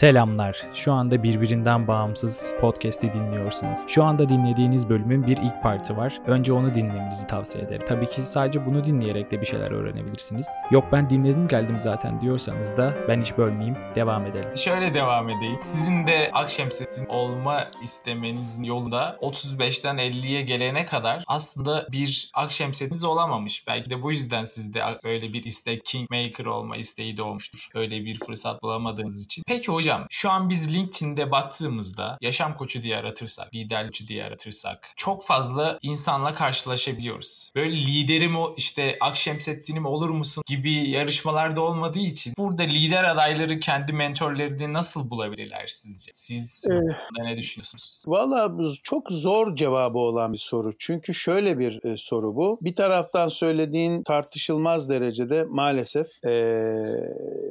Selamlar. Şu anda birbirinden bağımsız podcast'i dinliyorsunuz. Şu anda dinlediğiniz bölümün bir ilk parti var. Önce onu dinlemenizi tavsiye ederim. Tabii ki sadece bunu dinleyerek de bir şeyler öğrenebilirsiniz. Yok ben dinledim geldim zaten diyorsanız da ben hiç bölmeyeyim. Devam edelim. Şöyle devam edeyim. Sizin de Akşemsettin olma istemenizin yolunda 35'ten 50'ye gelene kadar aslında bir Akşemsettiniz olamamış. Belki de bu yüzden sizde böyle bir istek Kingmaker olma isteği doğmuştur. Öyle bir fırsat bulamadığınız için. Peki hocam şu an biz LinkedIn'de baktığımızda yaşam koçu diye aratırsak, lider koçu diye aratırsak çok fazla insanla karşılaşabiliyoruz. Böyle liderim o işte Akşemseddin'im olur musun gibi yarışmalarda olmadığı için burada lider adayları kendi mentorlarını nasıl bulabilirler sizce? Siz ee, ne düşünüyorsunuz? Valla çok zor cevabı olan bir soru. Çünkü şöyle bir e, soru bu. Bir taraftan söylediğin tartışılmaz derecede maalesef e,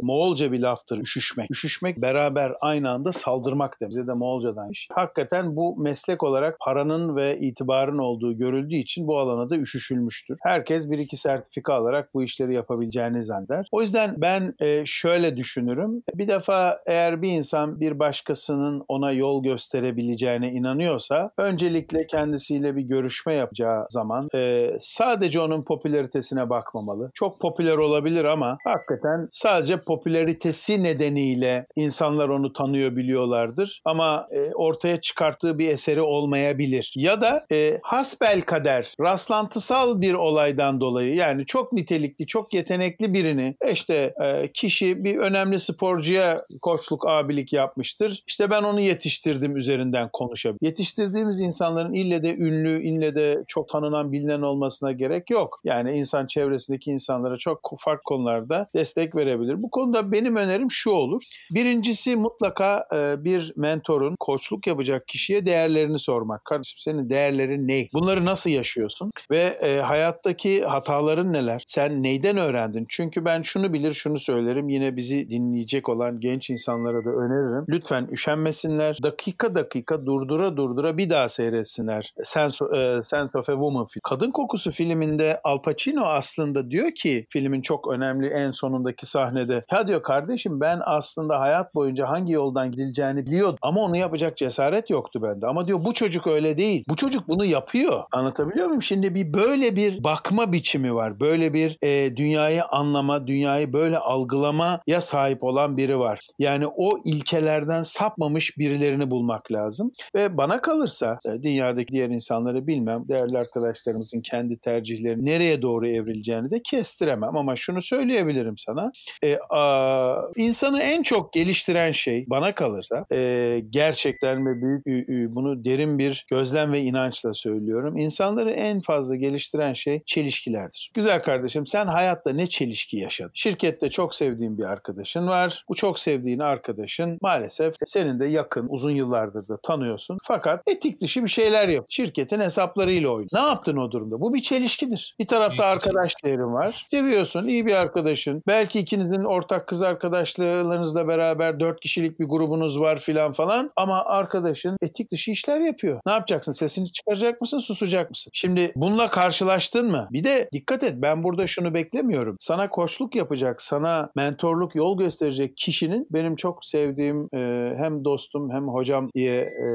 Moğolca bir laftır üşüşmek. Üşüşmek beraber aynı anda saldırmak demek. Bize de Moğolcadan iş. Hakikaten bu meslek olarak paranın ve itibarın olduğu görüldüğü için bu alana da üşüşülmüştür. Herkes bir iki sertifika alarak bu işleri yapabileceğini zanneder. O yüzden ben e, şöyle düşünürüm. Bir defa eğer bir insan bir başkasının ona yol gösterebileceğine inanıyorsa öncelikle kendisiyle bir görüşme yapacağı zaman e, sadece onun popülaritesine bakmamalı. Çok popüler olabilir ama hakikaten sadece popülaritesi nedeniyle insanlar onu tanıyor biliyorlardır ama e, ortaya çıkarttığı bir eseri olmayabilir. Ya da e, hasbel kader rastlantısal bir olaydan dolayı yani çok nitelikli, çok yetenekli birini işte e, kişi bir önemli sporcuya koçluk, abilik yapmıştır. İşte ben onu yetiştirdim üzerinden konuşabilir. Yetiştirdiğimiz insanların ille de ünlü, ille de çok tanınan, bilinen olmasına gerek yok. Yani insan çevresindeki insanlara çok farklı konularda destek verebilir. Bu konuda benim önerim şu olur. Birincisi mutlaka e, bir mentorun koçluk yapacak kişiye değerlerini sormak. Kardeşim senin değerlerin ne? Bunları nasıl yaşıyorsun? Ve e, hayattaki hataların neler? Sen neyden öğrendin? Çünkü ben şunu bilir şunu söylerim. Yine bizi dinleyecek olan genç insanlara da öneririm. Lütfen üşenmesinler. Dakika dakika durdura durdura bir daha seyretsinler. Sense, e, Sense of a Woman film. Kadın Kokusu filminde Al Pacino aslında diyor ki filmin çok önemli en sonundaki sahnede. Ya diyor kardeşim ben aslında hayat boyunca hangi yoldan gidileceğini biliyordum ama onu yapacak cesaret yoktu bende. Ama diyor bu çocuk öyle değil. Bu çocuk bunu yapıyor. Anlatabiliyor muyum? Şimdi bir böyle bir bakma biçimi var. Böyle bir e, dünyayı anlama, dünyayı böyle algılamaya sahip olan biri var. Yani o ilkelerden sapmamış birilerini bulmak lazım. Ve bana kalırsa e, dünyadaki diğer insanları bilmem, değerli arkadaşlarımızın kendi tercihleri nereye doğru evrileceğini de kestiremem. Ama şunu söyleyebilirim sana. E, a, insanı en çok geliştiren şey bana kalırsa e, gerçekten ve büyük bunu derin bir gözlem ve inançla söylüyorum. İnsanları en fazla geliştiren şey çelişkilerdir. Güzel kardeşim sen hayatta ne çelişki yaşadın? Şirkette çok sevdiğin bir arkadaşın var. Bu çok sevdiğin arkadaşın maalesef senin de yakın uzun yıllardır da tanıyorsun. Fakat etik dışı bir şeyler yap. Şirketin hesaplarıyla oynuyor. Ne yaptın o durumda? Bu bir çelişkidir. Bir tarafta arkadaş değerin var. Seviyorsun, iyi bir arkadaşın. Belki ikinizin ortak kız arkadaşlarınızla beraber dört kişilik bir grubunuz var filan falan. Ama arkadaşın etik dışı işler yapıyor. Ne yapacaksın? Sesini çıkaracak mısın? Susacak mısın? Şimdi bununla karşılaştın mı? Bir de dikkat et ben burada şunu beklemiyorum. Sana koçluk yapacak, sana mentorluk, yol gösterecek kişinin benim çok sevdiğim e, hem dostum hem hocam diye e,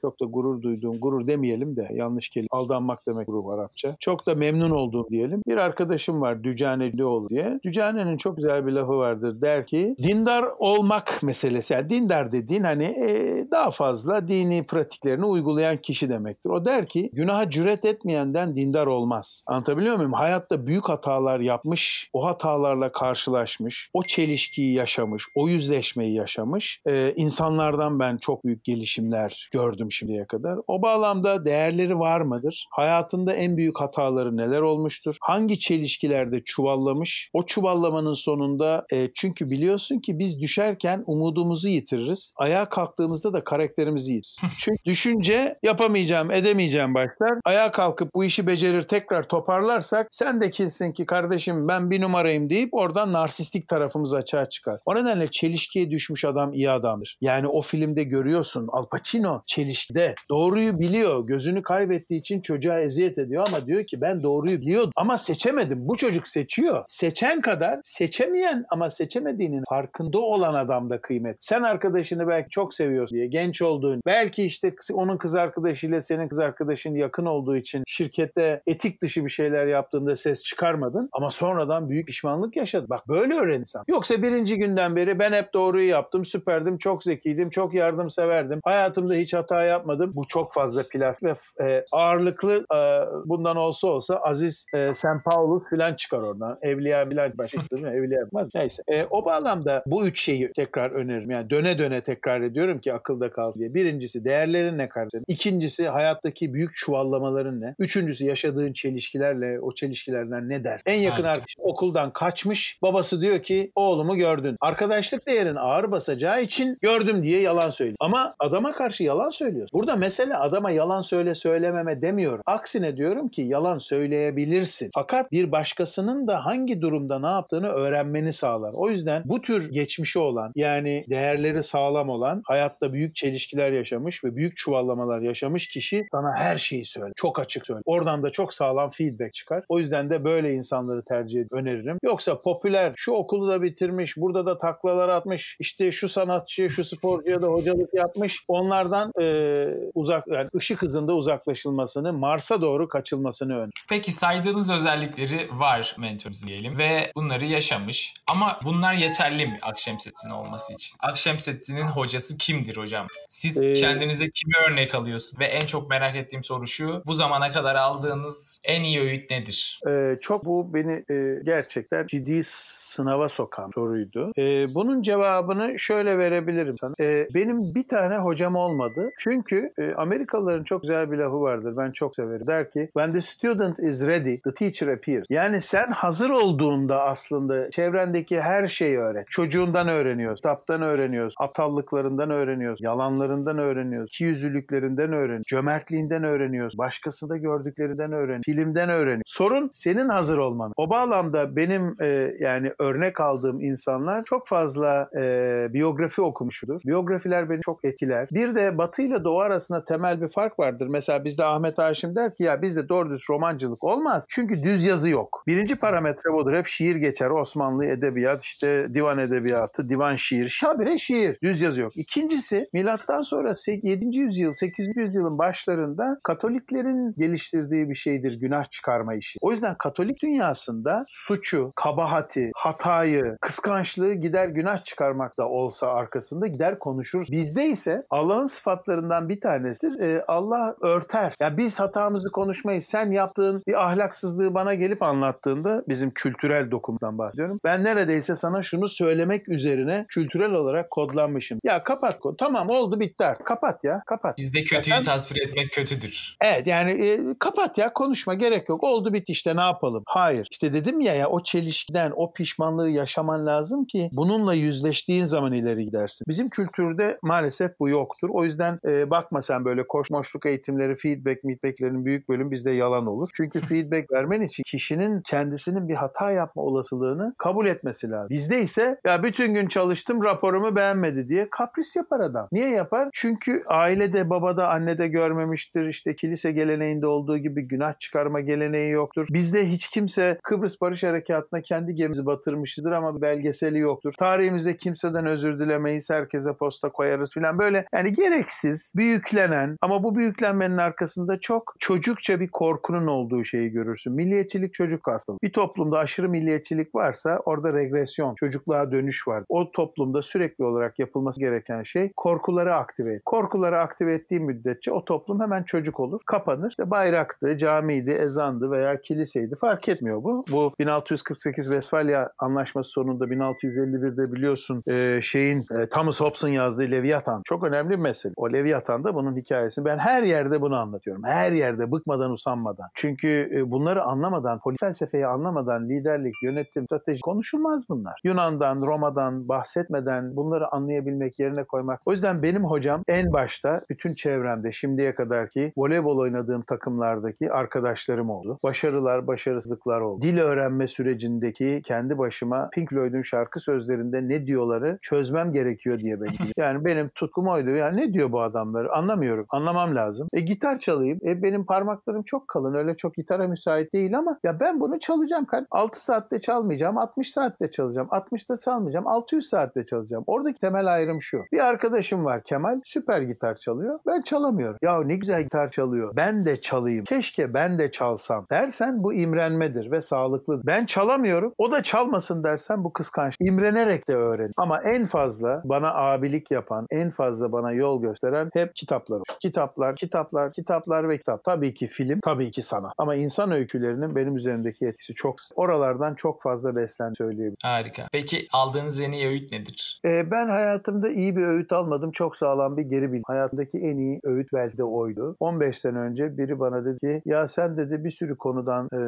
çok da gurur duyduğum, gurur demeyelim de yanlış kelime, aldanmak demek grup Arapça. Çok da memnun olduğum diyelim. Bir arkadaşım var Dücane Lioğlu diye. Dücane'nin çok güzel bir lafı vardır. Der ki dindar olmak meselesi. Yani dindar dediğin hani e, daha fazla dini pratiklerini uygulayan kişi demektir. O der ki günaha cüret etmeyenden dindar olmaz. Anlatabiliyor muyum? Hayatta büyük hatalar yapmış, o hatalarla karşılaşmış, o çelişkiyi yaşamış, o yüzleşmeyi yaşamış. Ee, insanlardan ben çok büyük gelişimler gördüm şimdiye kadar. O bağlamda değerleri var mıdır? Hayatında en büyük hataları neler olmuştur? Hangi çelişkilerde çuvallamış? O çuvallamanın sonunda e, çünkü biliyorsun ki biz düşerken umudumuzu yitiririz. Ayağa kalktığımızda da karakterimizi yitiririz. çünkü düşünce yapamayacağım, edemeyeceğim başlar. Ayağa kalkıp bu işi becerir tekrar toparlarsak sen de kimsin ki kardeşim ben bir numarayım deyip oradan narsistik tarafımız açığa çıkar. O nedenle çelişkiye düşmüş adam iyi adamdır. Yani o filmde görüyorsun Al Pacino çelişkide doğruyu biliyor. Gözünü kaybettiği için çocuğa eziyet ediyor ama diyor ki ben doğruyu biliyordum ama seçemedim. Bu çocuk seçiyor. Seçen kadar seçemeyen ama seçemediğinin farkında olan adamda kıymet kıymet. Sen arkadaşını belki çok seviyorsun diye genç olduğun belki işte onun kız arkadaşıyla senin kız arkadaşın yakın olduğu için şirkette etik dışı bir şeyler yaptığında ses çıkarmadın ama sonradan büyük pişmanlık yaşadın. Bak böyle öğrenirsen. Yoksa birinci günden beri ben hep doğruyu yaptım, süperdim, çok zekiydim, çok yardımseverdim. Hayatımda hiç hata yapmadım. Bu çok fazla plastik ve e, ağırlıklı e, bundan olsa olsa Aziz e, Sen Paulus falan çıkar oradan. Evliya Bilal başlıklı Evliya yapmaz. Neyse. E, o bağlamda bu üç şeyi tekrar öneririm. Yani döne döne tekrar ediyorum ki akılda kalsın diye. Birincisi değerlerin ne kardeşim? İkincisi hayattaki büyük çuvallamaların ne? Üçüncüsü yaşadığın çelişkilerle o çelişkilerden ne der? En yakın arkadaş okuldan kaçmış. Babası diyor ki oğlumu gördün. Arkadaşlık değerin ağır basacağı için gördüm diye yalan söylüyor. Ama adama karşı yalan söylüyor. Burada mesele adama yalan söyle söylememe demiyorum. Aksine diyorum ki yalan söyleyebilirsin. Fakat bir başkasının da hangi durumda ne yaptığını öğrenmeni sağlar. O yüzden bu tür geçmişi olan yani değerleri sağlam olan hayatta büyük çelişkiler yaşamış ve büyük çuvallamalar yaşamış kişi sana her şeyi söyler. Çok açık söyler. Oradan da çok sağlam feedback çıkar. O yüzden de böyle insanları tercih öneririm. Yoksa popüler şu okulu da bitirmiş, burada da taklalar atmış, işte şu sanatçı, şu sporcuya da hocalık yapmış. Onlardan e, uzak yani ışık hızında uzaklaşılmasını, Mars'a doğru kaçılmasını öneririm. Peki saydığınız özellikleri var mentörümüz diyelim ve bunları yaşamış. Ama bunlar yeterli mi Akşemseddin olması için? Akşemseddin'in hocası kimdir hocam? Siz ee, kendinize kimi örnek alıyorsunuz? Ve en çok merak ettiğim soru şu. Bu zamana kadar aldığınız en iyi öğüt nedir? Ee, çok bu beni e, gerçekten ciddi sınava sokan soruydu. E, bunun cevabını şöyle verebilirim sana. E, benim bir tane hocam olmadı. Çünkü e, Amerikalıların çok güzel bir lafı vardır. Ben çok severim. Der ki when the student is ready, the teacher appears. Yani sen hazır olduğunda aslında çevrendeki her şeyi öğret. Çocuğundan öğreniyorsun, kitaptan öğreniyorsun, aptallıklarından öğreniyorsun, yalanlarından öğreniyorsun, ikiyüzlülüklerinden öğreniyorsun, cömertliğinden öğreniyorsun, başkasında gördüklerinden öğreniyorsun, filmden öğreniyorsun. Sorun senin hazır olman. O bağlamda benim e, yani örnek aldığım insanlar çok fazla e, biyografi okumuştur. Biyografiler beni çok etkiler. Bir de Batı ile Doğu arasında temel bir fark vardır. Mesela bizde Ahmet Haşim der ki ya bizde doğru düz romancılık olmaz. Çünkü düz yazı yok. Birinci parametre budur. Hep şiir geçer. Osmanlı edebiyat, işte divan edebiyatı, divan şiir. Şabire şiir. Düz yazı yok. İkincisi milattan sonra 7. yüzyıl, 8. yüzyılın başlarında Katoliklerin geliştirdiği bir şeydir günah çıkarma işi. O yüzden Katolik dünyasında suçu, kabahati, hatayı, kıskançlığı gider günah çıkarmak da olsa arkasında gider konuşuruz. Bizde ise Allah'ın sıfatlarından bir tanesidir. E, Allah örter. Ya biz hatamızı konuşmayız. Sen yaptığın bir ahlaksızlığı bana gelip anlattığında bizim kültürel dokumdan bahsediyorum. Ben neredeyse sana şunu söylemek üzerine kültürel olarak kodlanmışım. Ya kapat kod. Tamam oldu bitti artık. Kapat ya kapat. Bizde kötüyü ya, tasvir etmek kötüdür. Evet yani e, kapat ya konuşma gerek yok. Oldu bitti işte ne yapalım. Hayır. İşte dedim ya ya o çelişkiden o piş pişmanlığı yaşaman lazım ki bununla yüzleştiğin zaman ileri gidersin. Bizim kültürde maalesef bu yoktur. O yüzden e, bakma sen böyle koşmoşluk eğitimleri, feedback, feedbacklerin büyük bölüm bizde yalan olur. Çünkü feedback vermen için kişinin kendisinin bir hata yapma olasılığını kabul etmesi lazım. Bizde ise ya bütün gün çalıştım raporumu beğenmedi diye kapris yapar adam. Niye yapar? Çünkü ailede, babada, annede görmemiştir. İşte kilise geleneğinde olduğu gibi günah çıkarma geleneği yoktur. Bizde hiç kimse Kıbrıs Barış Harekatı'na kendi gemimizi batırmışızdır ama belgeseli yoktur. Tarihimizde kimseden özür dilemeyiz, herkese posta koyarız filan böyle yani gereksiz, büyüklenen ama bu büyüklenmenin arkasında çok çocukça bir korkunun olduğu şeyi görürsün. Milliyetçilik çocuk hastalığı. Bir toplumda aşırı milliyetçilik varsa orada regresyon, çocukluğa dönüş var. O toplumda sürekli olarak yapılması gereken şey korkuları aktive et. Korkuları aktive ettiği müddetçe o toplum hemen çocuk olur, kapanır. İşte bayraktı, camiydi, ezandı veya kiliseydi fark etmiyor bu. Bu 1648 Westfalia Anlaşması sonunda 1651'de biliyorsun e, şeyin e, Thomas Hobbes'ın yazdığı Leviathan çok önemli bir mesele. O Leviathan'da bunun hikayesini ben her yerde bunu anlatıyorum. Her yerde bıkmadan usanmadan. Çünkü e, bunları anlamadan, politik felsefeyi anlamadan liderlik, yönetim, strateji konuşulmaz bunlar. Yunan'dan, Roma'dan bahsetmeden bunları anlayabilmek, yerine koymak. O yüzden benim hocam en başta bütün çevremde şimdiye kadar ki voleybol oynadığım takımlardaki arkadaşlarım oldu. Başarılar, başarısızlıklar oldu. Dil öğrenme sürecindeki kendi başıma Pink Floyd'un şarkı sözlerinde ne diyorları çözmem gerekiyor diye benim. Yani benim tutkum oydu. Yani ne diyor bu adamları? Anlamıyorum. Anlamam lazım. E gitar çalayım. E benim parmaklarım çok kalın. Öyle çok gitara müsait değil ama ya ben bunu çalacağım. 6 saatte çalmayacağım. 60 saatte çalacağım. 60'da çalmayacağım. 600 saatte çalacağım. Çalacağım. Oradaki temel ayrım şu. Bir arkadaşım var Kemal süper gitar çalıyor. Ben çalamıyorum. Ya ne güzel gitar çalıyor. Ben de çalayım. Keşke ben de çalsam dersen bu imrenmedir ve sağlıklı. Ben çalamıyorum. O da çalmasın dersen bu kıskanç. İmrenerek de öğren. Ama en fazla bana abilik yapan, en fazla bana yol gösteren hep kitaplar. Kitaplar, kitaplar, kitaplar ve kitap. Tabii ki film, tabii ki sanat. Ama insan öykülerinin benim üzerimdeki etkisi çok. Oralardan çok fazla beslen söyleyebilirim. Harika. Peki aldığınız en iyi öğüt nedir? Ee, ben hayatımda iyi bir öğüt almadım. Çok sağlam bir geri bildirim. Hayatımdaki en iyi öğüt belki de oydu. 15 sene önce biri bana dedi ki ya sen dedi bir sürü konudan e,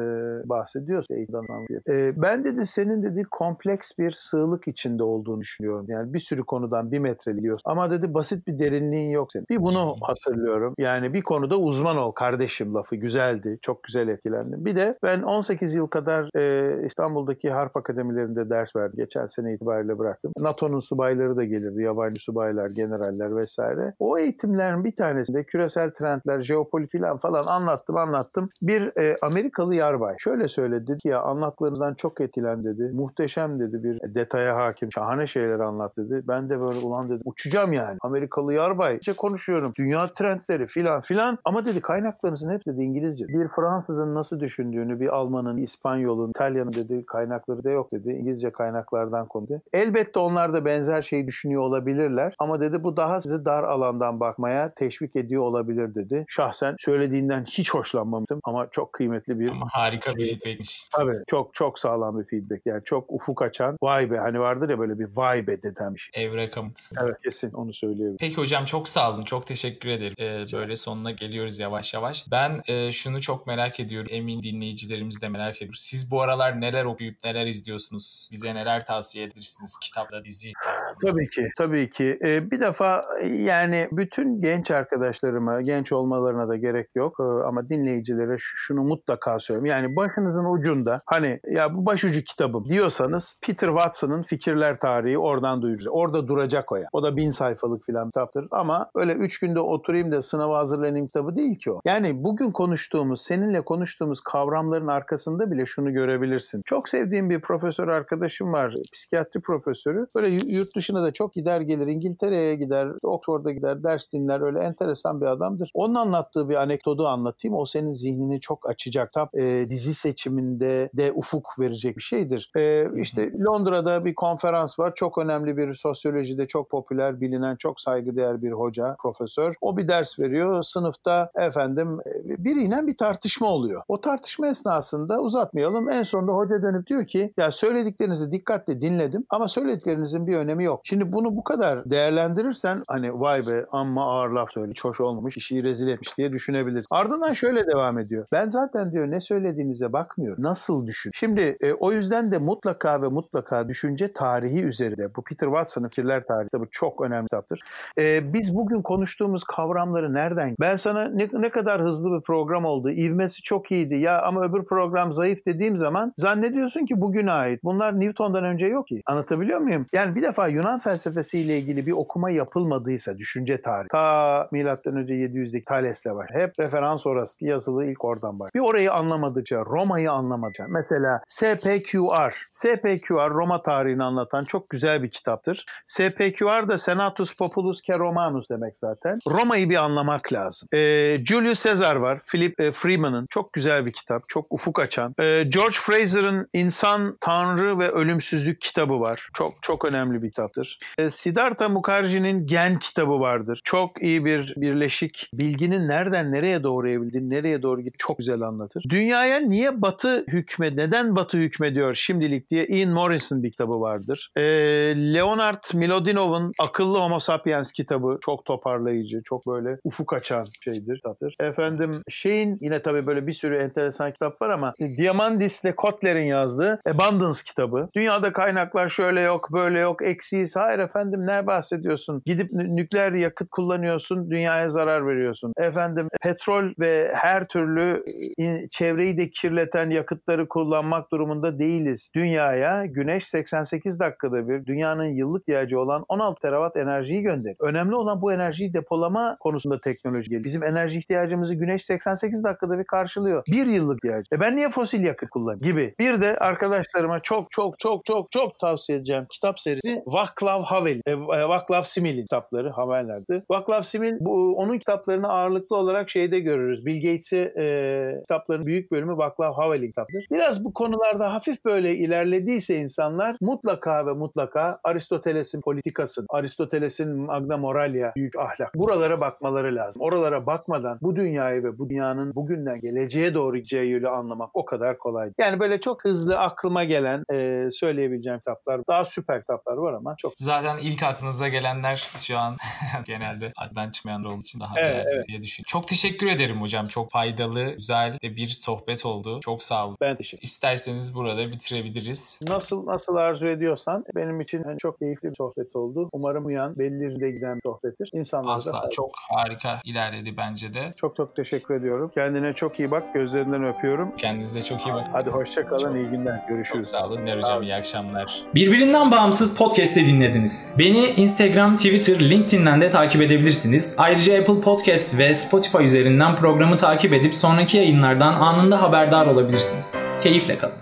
bahsediyorsun. E, ben dedi senin dedi kompleks bir sığlık içinde olduğunu düşünüyorum. Yani bir sürü konudan bir metre biliyorsun. Ama dedi basit bir derinliğin yok senin. Bir bunu hatırlıyorum. Yani bir konuda uzman ol kardeşim lafı güzeldi. Çok güzel etkilendim. Bir de ben 18 yıl kadar e, İstanbul'daki harp akademilerinde ders verdim. Geçen sene itibariyle bıraktım. NATO'nun subayları da gelirdi. Yabancı subaylar, generaller vesaire. O eğitimlerin bir tanesinde küresel trendler, jeopolitik falan anlattım anlattım. Bir e, Amerikalı yarbay şöyle söyledi dedi ki ya anlatlarından çok etkilen dedi. Muhteşem dedi bir detaya hakim. Şahane şeyler anlat dedi. Ben de böyle ulan dedim uçacağım yani. Amerikalı yarbay. İşte konuşuyorum. Dünya trendleri filan filan. Ama dedi kaynaklarınızın hepsi de İngilizce. Bir Fransızın nasıl düşündüğünü, bir Almanın, İspanyol'un, İtalyan'ın dedi kaynakları da yok dedi. İngilizce kaynaklardan konu dedi. Elbette onlar da benzer şeyi düşünüyor olabilirler. Ama dedi bu daha sizi dar alandan bakmaya teşvik ediyor olabilir dedi. Şahsen söylediğinden hiç hoşlanmamıştım ama çok kıymetli bir... Ama harika bir feedbackmiş. Tabii çok çok sağlam bir feedback. Yani çok ufuk açan vay be hani vardır ya böyle bir vay be dedemiş. Evre kamıt. Evet kesin onu söyleyebilirim. Peki hocam çok sağ olun. Çok teşekkür ederim. Ee, böyle sonuna geliyoruz yavaş yavaş. Ben e, şunu çok merak ediyorum. Emin dinleyicilerimiz de merak ediyor. Siz bu aralar neler okuyup neler izliyorsunuz? Bize neler tavsiye edersiniz? Kitapla, dizi Tabii ki. Tabii ki. Ee, bir defa yani bütün genç arkadaşlarıma, genç olmalarına da gerek yok. Ee, ama dinleyicilere şunu mutlaka söyleyeyim. Yani başınızın ucunda hani ya bu başucu kitabım diyorsanız Peter Watson'ın Fikirler Tarihi oradan duyuracak. Orada duracak o ya. O da bin sayfalık filan kitaptır. Ama öyle üç günde oturayım da sınava hazırlanayım kitabı değil ki o. Yani bugün konuştuğumuz, seninle konuştuğumuz kavramların arkasında bile şunu görebilirsin. Çok sevdiğim bir profesör arkadaşım var. Psikiyatri profesörü. Böyle yurt dışına da çok gider gelir. İngiltere'ye gider, Oxford'a gider, ders dinler. Öyle enteresan bir adamdır. Onun anlattığı bir anekdotu anlatayım. O senin zihnini çok açacak. Kitap e, dizi seçiminde de ufuk verecek bir şeydir. E, işte Londra'da bir konferans var. Çok önemli bir sosyolojide çok popüler, bilinen, çok saygıdeğer bir hoca, profesör. O bir ders veriyor. Sınıfta efendim biriyle bir tartışma oluyor. O tartışma esnasında uzatmayalım. En sonunda hoca dönüp diyor ki ya söylediklerinizi dikkatle dinledim ama söylediklerinizin bir önemi yok. Şimdi bunu bu kadar değerlendirirsen hani vay be amma ağır laf söyle, hoş olmamış, işi rezil etmiş diye düşünebilirsin. Ardından şöyle devam ediyor. Ben zaten diyor ne söylediğinize bakmıyorum. Nasıl düşün? Şimdi e, o yüzden de mutlaka ve mutlaka düşünce tarihi üzerinde. Bu Peter Watson'ın Fikirler Tarihi bu çok önemli kitaptır. E, biz bugün konuştuğumuz kavramları nereden? Ben sana ne, ne kadar hızlı bir program oldu. İvmesi çok iyiydi. Ya ama öbür program zayıf dediğim zaman zannediyorsun ki bugüne ait. Bunlar Newton'dan önce yok ki. Anlatabiliyor muyum? Yani bir defa Yunan felsefesiyle ilgili bir okuma yapılmadıysa düşünce tarihi. Ta milattan önce 700'deki Thales'le var. Hep referans orası. Yazılı ilk oradan var. Bir orayı anlamadıkça, Roma'yı anlamadıkça. Mesela SPQR. SPQR Roma tarihini anlatan çok güzel bir kitaptır. SPQR da Senatus Populus que Romanus demek zaten. Roma'yı bir anlamak lazım. Ee, Julius Caesar var. Philip e, Freeman'ın çok güzel bir kitap. Çok ufuk açan. Ee, George Fraser'ın İnsan, Tanrı ve Ölümsüzlük kitabı var. Çok çok önemli bir kitaptır. Ee, Siddhartha Mukherjee'nin Gen kitabı vardır. Çok iyi bir birleşik. Bilginin nereden nereye doğru evrildiğini, nereye doğru git çok güzel anlatır. Dünyaya niye batı hükme, neden batı hükmediyor şimdilik diye Ian Morrison bir kitabı vardır. Ee, Leonard Milodinov'un Akıllı Homo Sapiens kitabı çok toparlayıcı, çok böyle ufuk açan şeydir. Kitaptır. Efendim şeyin yine tabii böyle bir sürü enteresan kitap var ama Diamandis ile Kotler'in yazdığı Abundance kitabı. Dünyada kaynaklar şöyle yok, böyle yok, eksiyiz. Hayır efendim ne bahsediyorsun? Gidip nükleer yakıt kullanıyorsun, dünyaya zarar veriyorsun. Efendim petrol ve her türlü çevreyi de kirleten yakıtları kullanmak durumunda değiliz. Dünyaya güneş 88 dakikada bir dünyanın yıllık ihtiyacı olan 16 terawatt enerjiyi gönderiyor. Önemli olan bu enerjiyi depolama konusunda teknoloji geliyor. Bizim enerji ihtiyacımızı güneş 88 dakikada bir karşılıyor. Bir yıllık ihtiyacı. E ben niye fosil yakıt kullanayım gibi. Bir de arkadaşlarıma çok çok çok çok çok tavsiye edeceğim kitap serisi birisi Vaclav Havel, e, Vaclav Smil'in kitapları Havel'lerdi. Vaclav Smil bu onun kitaplarını ağırlıklı olarak şeyde görürüz. Bill Gates'e e, kitaplarının büyük bölümü Vaclav Havel'in kitapları. Biraz bu konularda hafif böyle ilerlediyse insanlar mutlaka ve mutlaka Aristoteles'in politikasını, Aristoteles'in Magna Moralia, büyük ahlak. Buralara bakmaları lazım. Oralara bakmadan bu dünyayı ve bu dünyanın bugünden geleceğe doğru gideceği yolu anlamak o kadar kolay. Yani böyle çok hızlı aklıma gelen e, söyleyebileceğim kitaplar. Daha süper kitaplar var ama çok. Zaten ilk aklınıza gelenler şu an genelde aklından çıkmayanlar olduğu için daha Evet, evet. diye düşünüyorum. Çok teşekkür ederim hocam. Çok faydalı, güzel de bir sohbet oldu. Çok sağ olun. Ben teşekkür İsterseniz burada bitirebiliriz. Nasıl nasıl arzu ediyorsan benim için hani çok keyifli bir sohbet oldu. Umarım uyan de giden bir sohbettir. İnsanlar da Asla çok harika ilerledi bence de. çok çok teşekkür ediyorum. Kendine çok iyi bak. Gözlerinden öpüyorum. Kendinize çok iyi bakın. Hadi hoşça kalın. Çok- iyi günler. Çok Görüşürüz. sağ olun. Sağ hocam iyi akşamlar. Birbirinden bağımsız podcast'i dinlediniz. Beni Instagram, Twitter, LinkedIn'den de takip edebilirsiniz. Ayrıca Apple Podcast ve Spotify üzerinden programı takip edip sonraki yayınlardan anında haberdar olabilirsiniz. Keyifle kalın.